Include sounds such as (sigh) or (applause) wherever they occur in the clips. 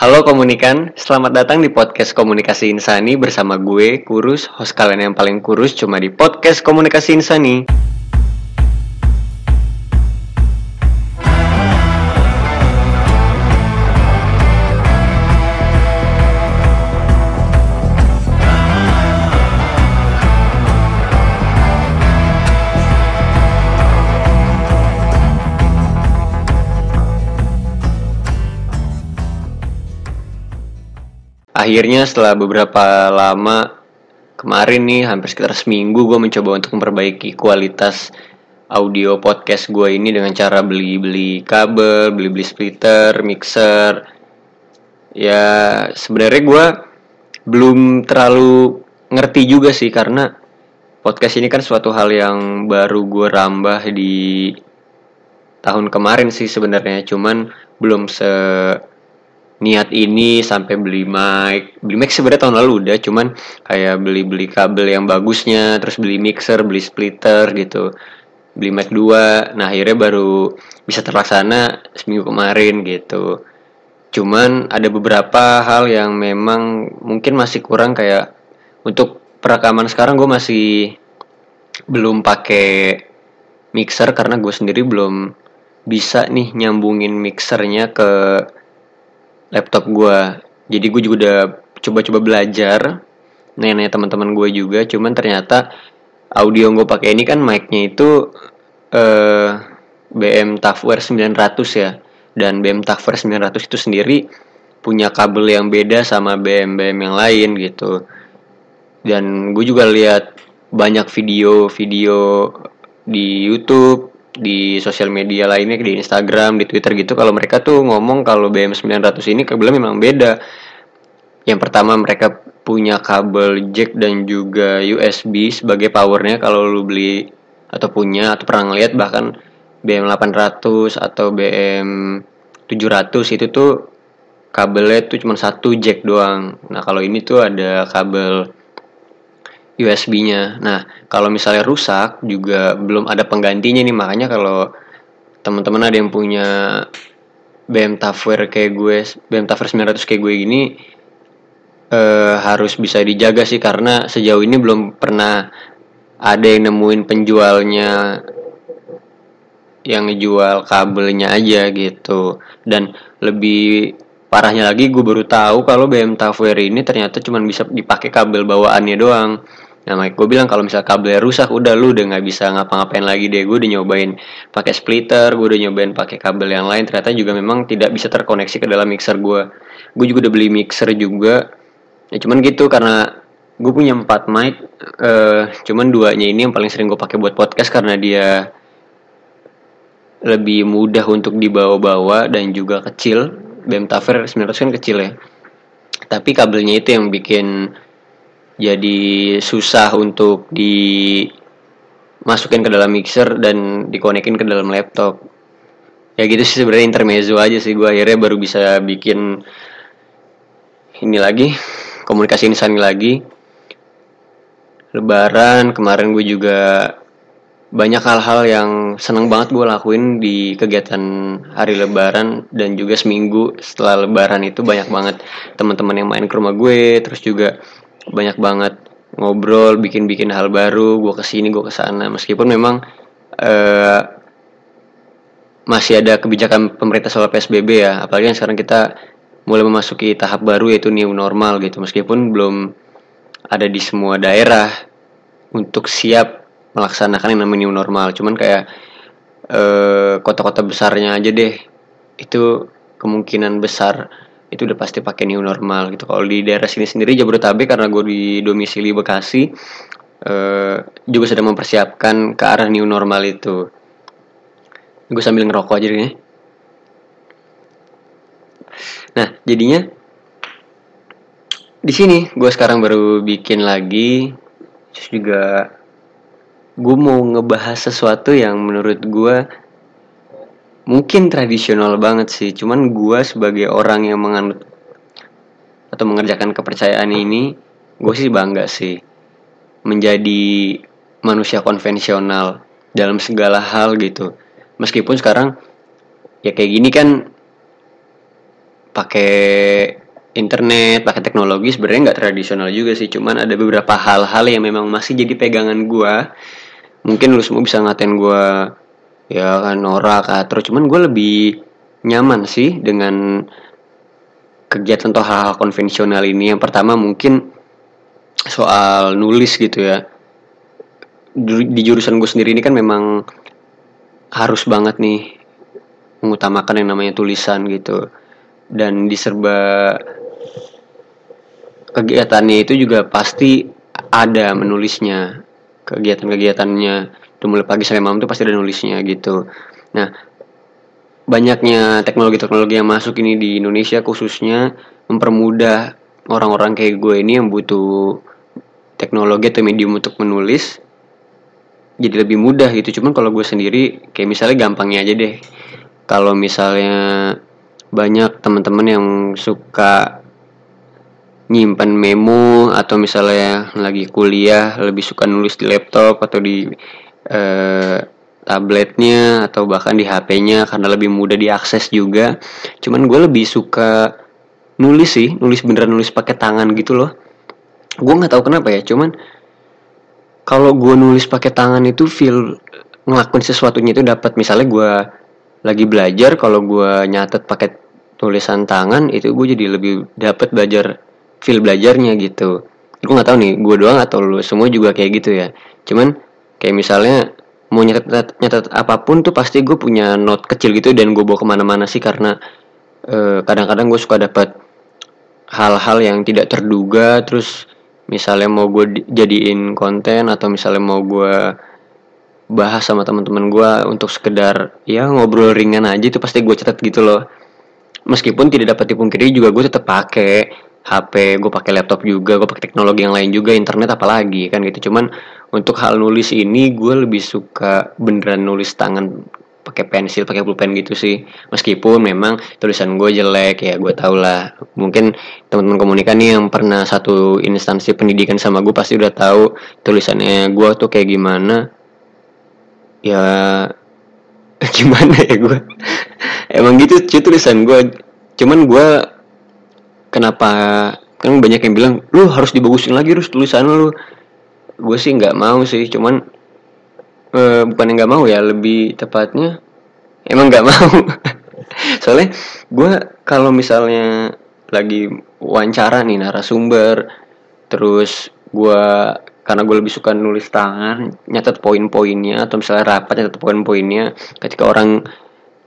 Halo komunikan, selamat datang di podcast Komunikasi Insani bersama gue, Kurus, host kalian yang paling kurus cuma di podcast Komunikasi Insani. Akhirnya setelah beberapa lama kemarin nih hampir sekitar seminggu gue mencoba untuk memperbaiki kualitas audio podcast gue ini dengan cara beli-beli kabel, beli-beli splitter, mixer. Ya sebenarnya gue belum terlalu ngerti juga sih karena podcast ini kan suatu hal yang baru gue rambah di tahun kemarin sih sebenarnya cuman belum se niat ini sampai beli mic. Beli mic sebenarnya tahun lalu udah cuman kayak beli beli kabel yang bagusnya terus beli mixer beli splitter gitu. Beli mic dua nah akhirnya baru bisa terlaksana seminggu kemarin gitu. Cuman ada beberapa hal yang memang mungkin masih kurang kayak untuk perekaman sekarang gue masih belum pakai mixer karena gue sendiri belum bisa nih nyambungin mixernya ke laptop gue jadi gue juga udah coba-coba belajar nanya teman-teman gue juga. Cuman ternyata audio yang gue pakai ini kan mic-nya itu eh, BM Tafware 900 ya. Dan BM Tafware 900 itu sendiri punya kabel yang beda sama BM BM yang lain gitu. Dan gue juga lihat banyak video-video di YouTube di sosial media lainnya di Instagram, di Twitter gitu kalau mereka tuh ngomong kalau BM 900 ini kabelnya memang beda. Yang pertama mereka punya kabel jack dan juga USB sebagai powernya kalau lu beli atau punya atau pernah ngeliat bahkan BM 800 atau BM 700 itu tuh kabelnya tuh cuma satu jack doang. Nah, kalau ini tuh ada kabel USB-nya. Nah, kalau misalnya rusak juga belum ada penggantinya nih, makanya kalau teman-teman ada yang punya BM Tafware kayak gue, BM Tafware 900 kayak gue gini eh, harus bisa dijaga sih. Karena sejauh ini belum pernah ada yang nemuin penjualnya yang ngejual kabelnya aja gitu. Dan lebih parahnya lagi gue baru tahu kalau BM Tafware ini ternyata cuma bisa dipakai kabel bawaannya doang Nah, Mike, gue bilang kalau misalnya kabelnya rusak, udah lu udah nggak bisa ngapa-ngapain lagi deh. Gue udah nyobain pakai splitter, gue udah nyobain pakai kabel yang lain, ternyata juga memang tidak bisa terkoneksi ke dalam mixer gue. Gue juga udah beli mixer juga. Ya cuman gitu karena gue punya empat mic, uh, cuman duanya ini yang paling sering gue pakai buat podcast karena dia lebih mudah untuk dibawa-bawa dan juga kecil. BM Tafer 900 kan kecil ya. Tapi kabelnya itu yang bikin jadi susah untuk dimasukin ke dalam mixer dan dikonekin ke dalam laptop. Ya gitu sih sebenarnya intermezzo aja sih gue akhirnya baru bisa bikin ini lagi komunikasi insani lagi. Lebaran kemarin gue juga banyak hal-hal yang seneng banget gue lakuin di kegiatan hari lebaran dan juga seminggu setelah lebaran itu banyak banget teman-teman yang main ke rumah gue terus juga banyak banget ngobrol bikin-bikin hal baru gue ke sini gue ke sana meskipun memang uh, masih ada kebijakan pemerintah soal psbb ya. Apalagi yang sekarang kita mulai memasuki tahap baru yaitu new normal gitu. Meskipun belum ada di semua daerah untuk siap melaksanakan yang namanya new normal. Cuman kayak uh, kota-kota besarnya aja deh. Itu kemungkinan besar itu udah pasti pakai new normal gitu. Kalau di daerah sini sendiri Jabodetabek karena gue di domisili Bekasi eh, juga sedang mempersiapkan ke arah new normal itu. Gue sambil ngerokok aja nih nah jadinya di sini gue sekarang baru bikin lagi. Terus juga gue mau ngebahas sesuatu yang menurut gue mungkin tradisional banget sih cuman gue sebagai orang yang menganut atau mengerjakan kepercayaan ini gue sih bangga sih menjadi manusia konvensional dalam segala hal gitu meskipun sekarang ya kayak gini kan pakai internet, pakai teknologi sebenarnya nggak tradisional juga sih. Cuman ada beberapa hal-hal yang memang masih jadi pegangan gue. Mungkin lu semua bisa ngatain gue ya kan norak atau cuman gue lebih nyaman sih dengan kegiatan atau hal-hal konvensional ini. Yang pertama mungkin soal nulis gitu ya. Di jurusan gue sendiri ini kan memang harus banget nih mengutamakan yang namanya tulisan gitu dan di serba kegiatannya itu juga pasti ada menulisnya kegiatan-kegiatannya itu mulai pagi sampai malam tuh pasti ada nulisnya gitu. Nah banyaknya teknologi-teknologi yang masuk ini di Indonesia khususnya mempermudah orang-orang kayak gue ini yang butuh teknologi atau medium untuk menulis jadi lebih mudah gitu. Cuman kalau gue sendiri kayak misalnya gampangnya aja deh. Kalau misalnya banyak teman-teman yang suka nyimpan memo atau misalnya lagi kuliah lebih suka nulis di laptop atau di eh, tabletnya atau bahkan di HP-nya karena lebih mudah diakses juga. Cuman gue lebih suka nulis sih, nulis beneran nulis pakai tangan gitu loh. Gue nggak tahu kenapa ya, cuman kalau gue nulis pakai tangan itu feel ngelakuin sesuatunya itu dapat misalnya gue lagi belajar kalau gue nyatet pakai tulisan tangan itu gue jadi lebih dapat belajar feel belajarnya gitu gue nggak tahu nih gue doang atau lu semua juga kayak gitu ya cuman kayak misalnya mau nyatet nyatet apa pun tuh pasti gue punya note kecil gitu dan gue bawa ke mana-mana sih karena kadang kadang-kadang gue suka dapat hal-hal yang tidak terduga. Terus misalnya mau gue jadiin konten atau misalnya mau gue bahas sama teman-teman gue untuk sekedar ya ngobrol ringan aja itu pasti gue catat gitu loh. Meskipun tidak dapat dipungkiri juga gue tetap pakai HP gue pakai laptop juga gue pakai teknologi yang lain juga internet apalagi kan gitu. Cuman untuk hal nulis ini gue lebih suka beneran nulis tangan pakai pensil pakai pulpen gitu sih. Meskipun memang tulisan gue jelek ya gue tau lah. Mungkin teman-teman komunikasi nih yang pernah satu instansi pendidikan sama gue pasti udah tahu tulisannya gue tuh kayak gimana. Ya (laughs) gimana ya gue emang gitu cuy tulisan gue cuman gue kenapa kan banyak yang bilang lu harus dibagusin lagi terus tulisan lu. Gue sih nggak mau sih cuman uh, bukan yang nggak mau ya lebih tepatnya emang nggak (laughs) mau. Soalnya gue kalau misalnya lagi wawancara nih narasumber terus gue karena gue lebih suka nulis tangan nyatet poin-poinnya atau misalnya rapat nyatet poin-poinnya ketika orang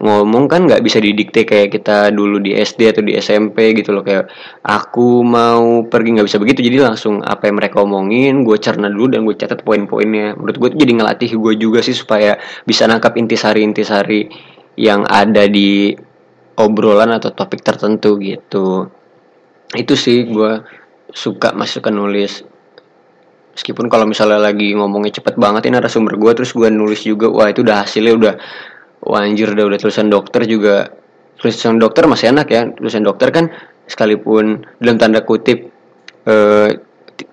ngomong kan nggak bisa didikte kayak kita dulu di SD atau di SMP gitu loh. Kayak aku mau pergi nggak bisa begitu. Jadi langsung apa yang mereka omongin gue cerna dulu dan gue catat poin-poinnya. Menurut gue jadi ngelatih gue juga sih supaya bisa nangkap intisari-intisari yang ada di obrolan atau topik tertentu gitu. Itu sih gue suka masuk ke nulis. Meskipun kalau misalnya lagi ngomongnya cepet banget ini narasumber gue terus gue nulis juga wah itu udah hasilnya udah wah anjir udah udah tulisan dokter juga. Tulisan dokter masih enak ya. Tulisan dokter kan sekalipun dalam tanda kutip eh,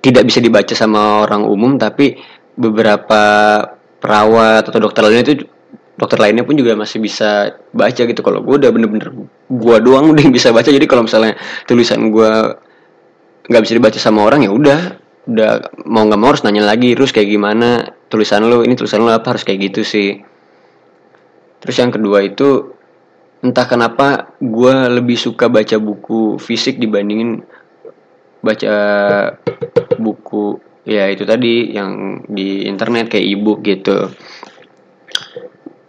tidak bisa dibaca sama orang umum tapi beberapa perawat atau dokter lainnya itu dokter lainnya pun juga masih bisa baca gitu. Kalau gue udah bener-bener gue doang udah bisa baca. Jadi kalau misalnya tulisan gue nggak bisa dibaca sama orang ya udah udah mau nggak mau harus nanya lagi terus kayak gimana tulisan lo ini tulisan lo apa? Harus kayak gitu sih terus yang kedua itu entah kenapa gue lebih suka baca buku fisik dibandingin baca buku ya itu tadi yang di internet kayak ebook gitu.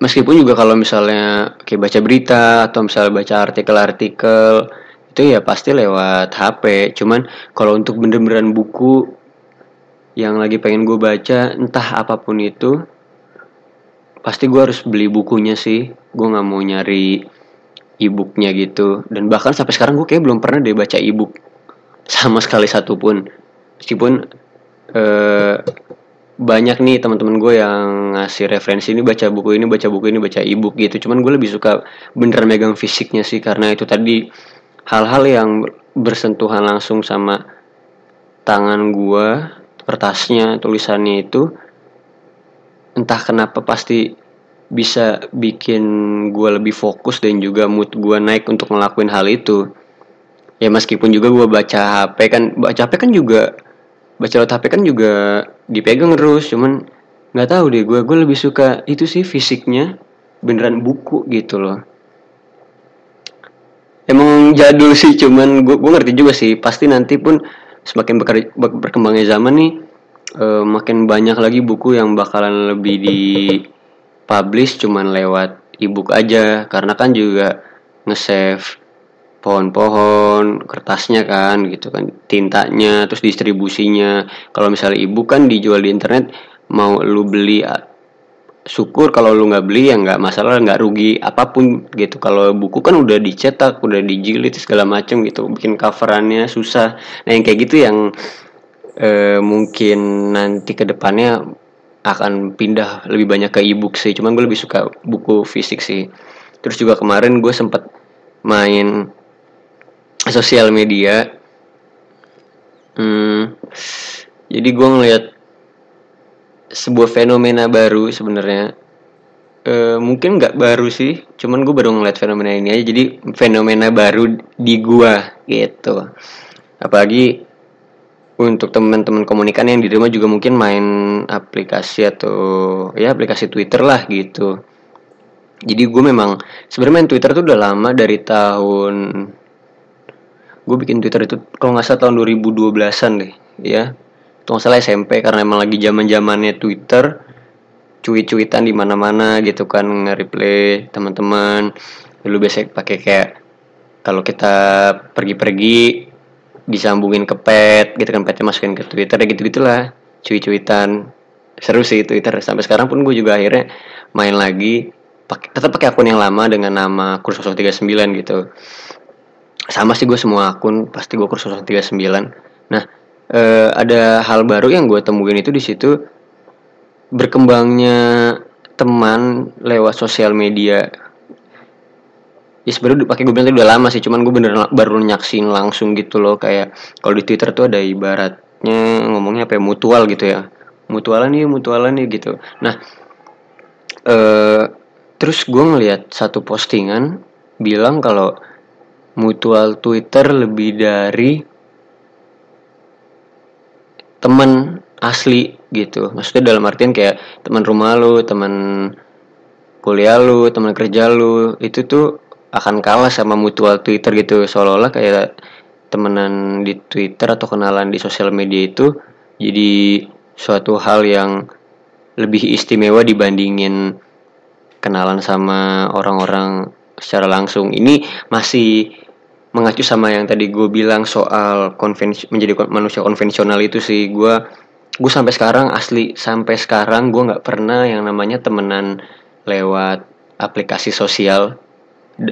Meskipun juga kalau misalnya kayak baca berita atau misalnya baca artikel-artikel itu ya pasti lewat HP cuman kalau untuk bener-beneran buku yang lagi pengen gue baca entah apa pun itu pasti gue harus beli bukunya sih. Gue nggak mau nyari e-booknya gitu. Dan bahkan sampai sekarang gue kayak belum pernah deh baca e-book sama sekali satu pun meskipun eh, banyak nih teman-teman gue yang ngasih referensi ini baca buku ini baca buku ini baca e-book gitu. Cuman gue lebih suka beneran megang fisiknya sih karena itu tadi hal-hal yang bersentuhan langsung sama tangan gue kertasnya tulisannya itu entah kenapa pasti bisa bikin gue lebih fokus dan juga mood gue naik untuk ngelakuin hal itu. Ya meskipun juga gue baca HP kan baca HP kan juga baca lewat HP kan juga dipegang terus cuman nggak tahu deh gue gue lebih suka itu sih fisiknya beneran buku gitu loh. Emang jadul sih cuman gue gue ngerti juga sih pasti nanti pun semakin berkembangnya zaman nih uh, makin banyak lagi buku yang bakalan lebih di publish cuman lewat ebook aja. Karena kan juga nge-save pohon-pohon kertasnya kan gitu kan tintanya terus distribusinya. Kalau misalnya ibu kan dijual di internet mau lu beli syukur kalau lu nggak beli ya nggak masalah nggak rugi apa pun gitu. Kalau buku kan udah dicetak udah dijilid segala macam gitu. Bikin coverannya susah. Nah yang kayak gitu yang e, mungkin nanti ke depannya akan pindah lebih banyak ke ebook sih. Cuman gue lebih suka buku fisik sih. Terus juga kemarin gue sempat main sosial media. Hmm, jadi gue ngeliat sebuah fenomena baru sebenarnya. E, mungkin nggak baru sih cuman gue baru ngeliat fenomena ini aja. Jadi fenomena baru di gue gitu. Apalagi untuk teman-teman komunikan yang di rumah juga mungkin main aplikasi atau ya aplikasi Twitter lah gitu. Jadi gue memang sebenarnya main Twitter tuh udah lama dari tahun gue bikin Twitter itu kalau nggak salah tahun 2012an deh ya. Itu nggak salah SMP karena emang lagi zaman zamannya Twitter cuit-cuitan di mana-mana gitu kan nge-replay teman-teman. Lu biasa pakai kayak kalau kita pergi-pergi disambungin ke pet gitu kan petnya masukin ke Twitter ya gitu gitulah cuit-cuitan seru sih Twitter sampai sekarang pun gue juga akhirnya main lagi pakai tetap pakai akun yang lama dengan nama kursus 39 gitu. Sama sih gue semua akun pasti gue kursus 39 nah eh, ada hal baru yang gue temuin itu di situ berkembangnya teman lewat sosial media ya sebenarnya pakai gue bilang udah lama sih cuman gue bener baru nyaksin langsung gitu loh kayak kalau di twitter tuh ada ibaratnya ngomongnya apa ya mutual gitu ya. Mutualan nih mutualan nih gitu. Nah eh, terus gue ngeliat satu postingan bilang kalau mutual Twitter lebih dari teman asli gitu. Maksudnya dalam artian kayak teman rumah lu teman kuliah lu teman kerja lu itu tuh akan kalah sama mutual Twitter gitu. Seolah-olah kayak temenan di Twitter atau kenalan di sosial media itu jadi suatu hal yang lebih istimewa dibandingin kenalan sama orang-orang secara langsung. Ini masih mengacu sama yang tadi gue bilang soal konvensi menjadi manusia konvensional itu sih. Gue gue sampai sekarang asli sampai sekarang gue nggak pernah yang namanya temenan lewat aplikasi sosial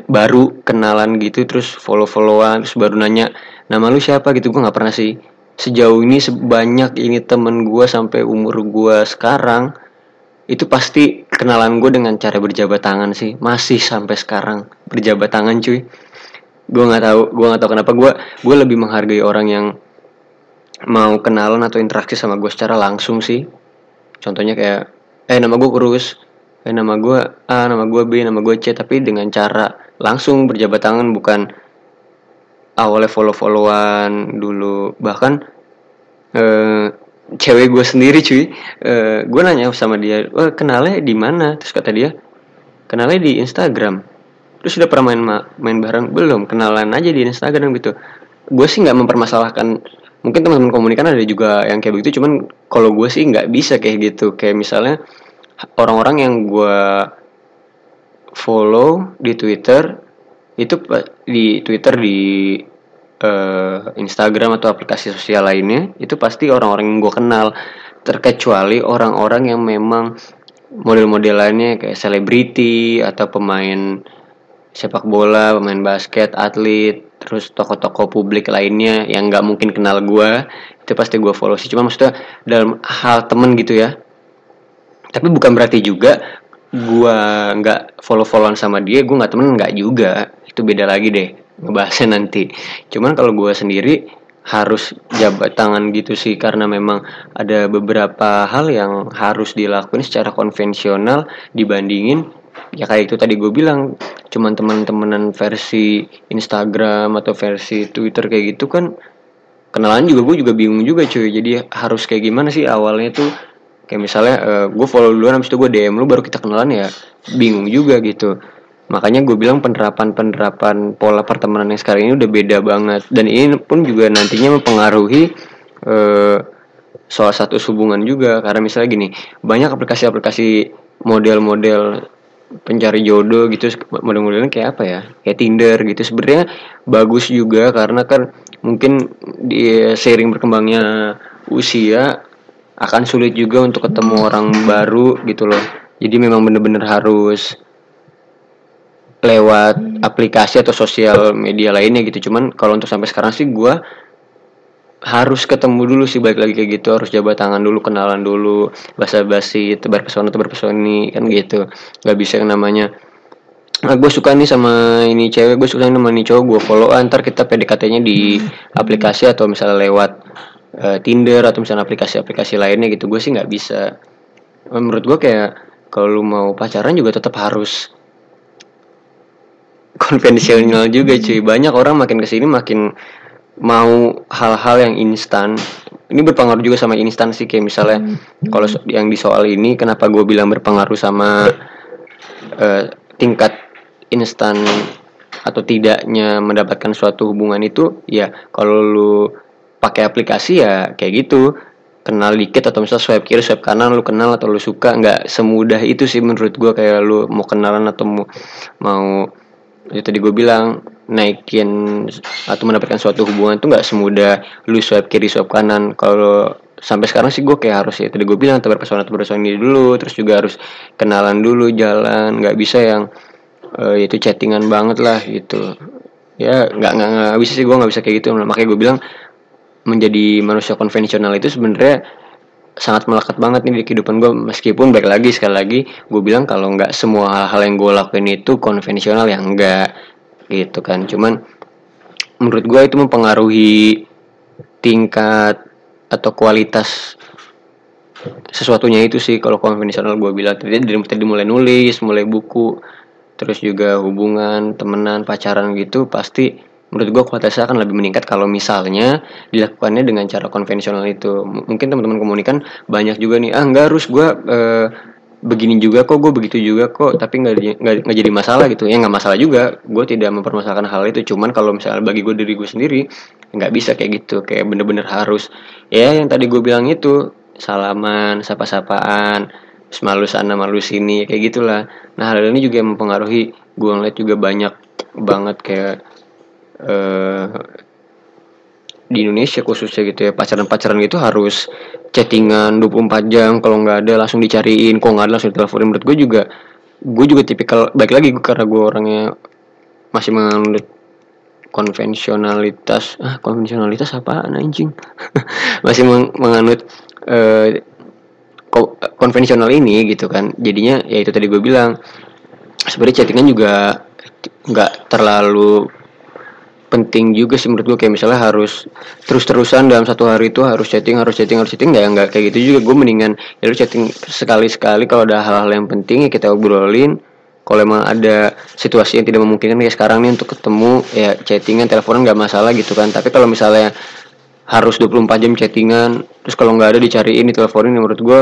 baru kenalan gitu terus follow followan terus baru nanya nama lu siapa? Gitu gue nggak pernah sih. Sejauh ini sebanyak ini temen gue sampai umur gue sekarang itu pasti kenalan gue dengan cara berjabat tangan sih. Masih sampai sekarang berjabat tangan cuy. Gue nggak tahu gue nggak tahu kenapa gue gue lebih menghargai orang yang mau kenalan atau interaksi sama gue secara langsung sih. Contohnya kayak eh nama gue kurus eh nama gue A nama gue B nama gue C tapi dengan cara langsung berjabat tangan bukan awalnya follow followan dulu. Bahkan eh, cewek gue sendiri cuy uh, gue nanya sama dia oh, kenalnya di mana? Terus kata dia kenalnya di Instagram. Terus sudah pernah main main bareng? Belum kenalan aja di Instagram gitu. Gue sih nggak mempermasalahkan mungkin teman-teman komunikan ada juga yang kayak begitu cuman kalau gue sih nggak bisa kayak gitu. Kayak misalnya orang-orang yang gue follow di Twitter itu di Twitter di uh, Instagram atau aplikasi sosial lainnya itu pasti orang-orang yang gue kenal. Terkecuali orang-orang yang memang model-model lainnya kayak selebriti atau pemain sepak bola, pemain basket, atlet, terus tokoh-tokoh publik lainnya yang nggak mungkin kenal gue itu pasti gue follow sih. Cuma maksudnya dalam hal temen gitu ya tapi bukan berarti juga gue nggak follow followan sama dia gue nggak temen nggak juga. Itu beda lagi deh ngebahasnya nanti. Cuman kalau gue sendiri harus jabat tangan gitu sih karena memang ada beberapa hal yang harus dilakuin secara konvensional dibandingin ya kayak itu tadi gue bilang cuman teman-temanan versi Instagram atau versi Twitter kayak gitu kan kenalan juga gue juga bingung juga cuy. Jadi harus kayak gimana sih awalnya tuh kayak misalnya uh, eh, gue follow duluan habis itu gue DM lu baru kita kenalan ya bingung juga gitu. Makanya gue bilang penerapan penerapan pola pertemanan yang sekarang ini udah beda banget. Dan ini pun juga nantinya mempengaruhi uh, soal satu hubungan juga. Karena misalnya gini banyak aplikasi-aplikasi model-model pencari jodoh gitu model-modelnya kayak apa ya? Kayak Tinder gitu. Sebenarnya bagus juga karena kan mungkin di sering berkembangnya usia akan sulit juga untuk ketemu orang baru gitu loh. Jadi memang bener-bener harus lewat aplikasi atau sosial media lainnya gitu. Cuman kalau untuk sampai sekarang sih gue harus ketemu dulu sih balik lagi kayak gitu. Harus jabat tangan dulu kenalan dulu basa basi tebar pesona tebar pesoni kan gitu. Nggak bisa yang namanya nah, gue suka nih sama ini cewek gue suka sama ini cowok gue follow antar kita PDKT-nya di aplikasi atau misalnya lewat uh, Tinder atau misalnya aplikasi-aplikasi lainnya gitu gue sih nggak bisa. Menurut gue kayak kalau lu mau pacaran juga tetap harus (laughs) konvensional juga cuy. Banyak orang makin ke sini makin mau hal-hal yang instan. Ini berpengaruh juga sama instan sih kayak misalnya hmm. kalau yang di soal ini kenapa gue bilang berpengaruh sama uh, tingkat instan atau tidaknya mendapatkan suatu hubungan itu ya kalau lu pakai aplikasi ya kayak gitu. Kenal dikit atau misalnya swipe kiri swipe kanan lu kenal atau lu suka nggak semudah itu sih menurut gue kayak lu mau kenalan atau mau mau itu tadi gue bilang naikin atau mendapatkan suatu hubungan itu nggak semudah lu swipe kiri swipe kanan. Kalau sampai sekarang sih gue kayak harus ya tadi gue bilang tebar pesona tebar pesona ini dulu terus juga harus kenalan dulu jalan nggak bisa yang uh, itu chattingan banget lah gitu. Ya nggak nggak bisa sih gue nggak bisa kayak gitu. Makanya gue bilang menjadi manusia konvensional itu sebenarnya sangat melekat banget nih di kehidupan gue meskipun baik lagi sekali lagi gue bilang kalau nggak semua hal-hal yang gue lakuin itu konvensional yang enggak gitu kan. Cuman menurut gue itu mempengaruhi tingkat atau kualitas sesuatunya itu sih kalau konvensional gue bilang. Tadi dari tadi mulai nulis mulai buku terus juga hubungan temenan pacaran gitu pasti menurut gue kualitasnya akan lebih meningkat kalau misalnya dilakukannya dengan cara konvensional itu. Mungkin teman-teman komunikan banyak juga nih ah enggak harus gue eh, begini juga kok gue begitu juga kok tapi nggak nggak jadi masalah gitu. Ya nggak masalah juga gue tidak mempermasalahkan hal itu. Cuman kalau misalnya bagi gue diri gue sendiri nggak bisa kayak gitu kayak bener-bener harus. Ya yang tadi gue bilang itu salaman sapa-sapaan malu sana malu sini kayak gitulah. Nah hal ini juga mempengaruhi. Gue ngeliat juga banyak banget kayak uh, di Indonesia khususnya gitu ya pacaran-pacaran gitu harus chattingan 24 jam kalau nggak ada langsung dicariin kok nggak ada langsung diteleponin. Menurut gue juga gue juga tipikal baik lagi gue karena gue orangnya masih menganut konvensionalitas ah konvensionalitas apa anjing? (laughs) Masih meng menganut uh, konvensional ini gitu kan. Jadinya ya itu tadi gue bilang sebenarnya chattingan juga nggak terlalu penting juga sih menurut gue kayak misalnya harus terus-terusan dalam satu hari itu harus chatting harus chatting harus chatting. Nggak nggak kayak gitu juga. Gue mendingan ya lu chatting sekali-sekali. Kalau ada hal-hal yang penting ya kita obrolin. Kalau emang ada situasi yang tidak memungkinkan kayak sekarang nih untuk ketemu ya chattingan teleponan nggak masalah gitu kan. Tapi kalau misalnya harus 24 jam chattingan terus kalau nggak ada dicariin di teleponin ya menurut gue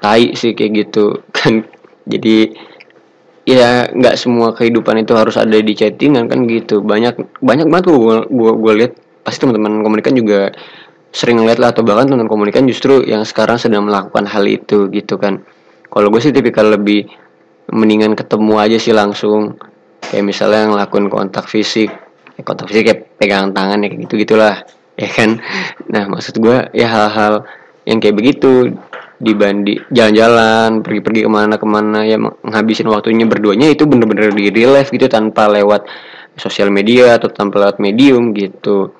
tai sih kayak gitu. (laughs) Kan jadi ya nggak semua kehidupan itu harus ada di chattingan kan gitu. Banyak banyak banget gue gue gue lihat. Pasti teman-teman komunikan juga sering lihat lah atau bahkan teman komunikan justru yang sekarang sedang melakukan hal itu gitu kan. Kalau gue sih tipikal lebih mendingan ketemu aja sih langsung. Kayak misalnya ngelakuin kontak fisik. Ya, kontak fisik kayak pegang tangan ya kayak gitu gitulah ya kan. Nah maksud gue ya hal-hal yang kayak begitu dibanding jalan-jalan pergi-pergi ke mana-kemana ya menghabisin waktunya berduanya itu bener-bener di real life gitu tanpa lewat sosial media atau tanpa lewat medium gitu.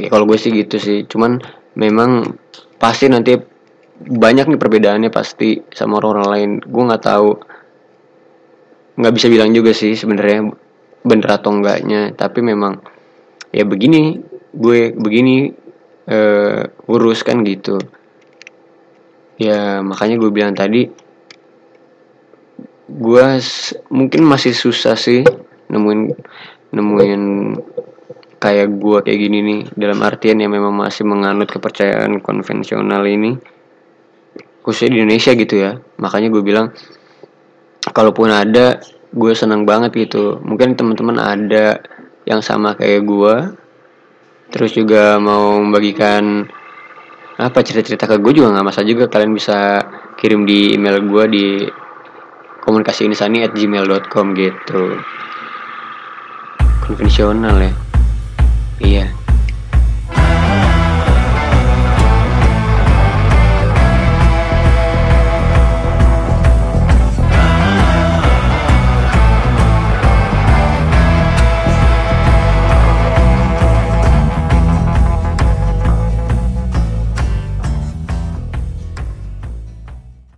Ya, kalau gue sih gitu sih. Cuman memang pasti nanti banyak nih perbedaannya pasti sama orang-orang lain. Gue nggak tahu. Nggak bisa bilang juga sih sebenarnya bener atau enggaknya. Tapi memang ya begini. Gue begini uh, urus kan gitu ya makanya gue bilang tadi gue mungkin masih susah sih nemuin nemuin kayak gue kayak gini nih. Dalam artian yang memang masih menganut kepercayaan konvensional ini khususnya di Indonesia gitu ya. Makanya gue bilang kalaupun ada gue senang banget gitu. Mungkin teman-teman ada yang sama kayak gue terus juga mau membagikan apa cerita-cerita ke gue juga nggak masalah juga. Kalian bisa kirim di email gue di komunikasi insani at gmail.com gitu. Konvensional ya. Iya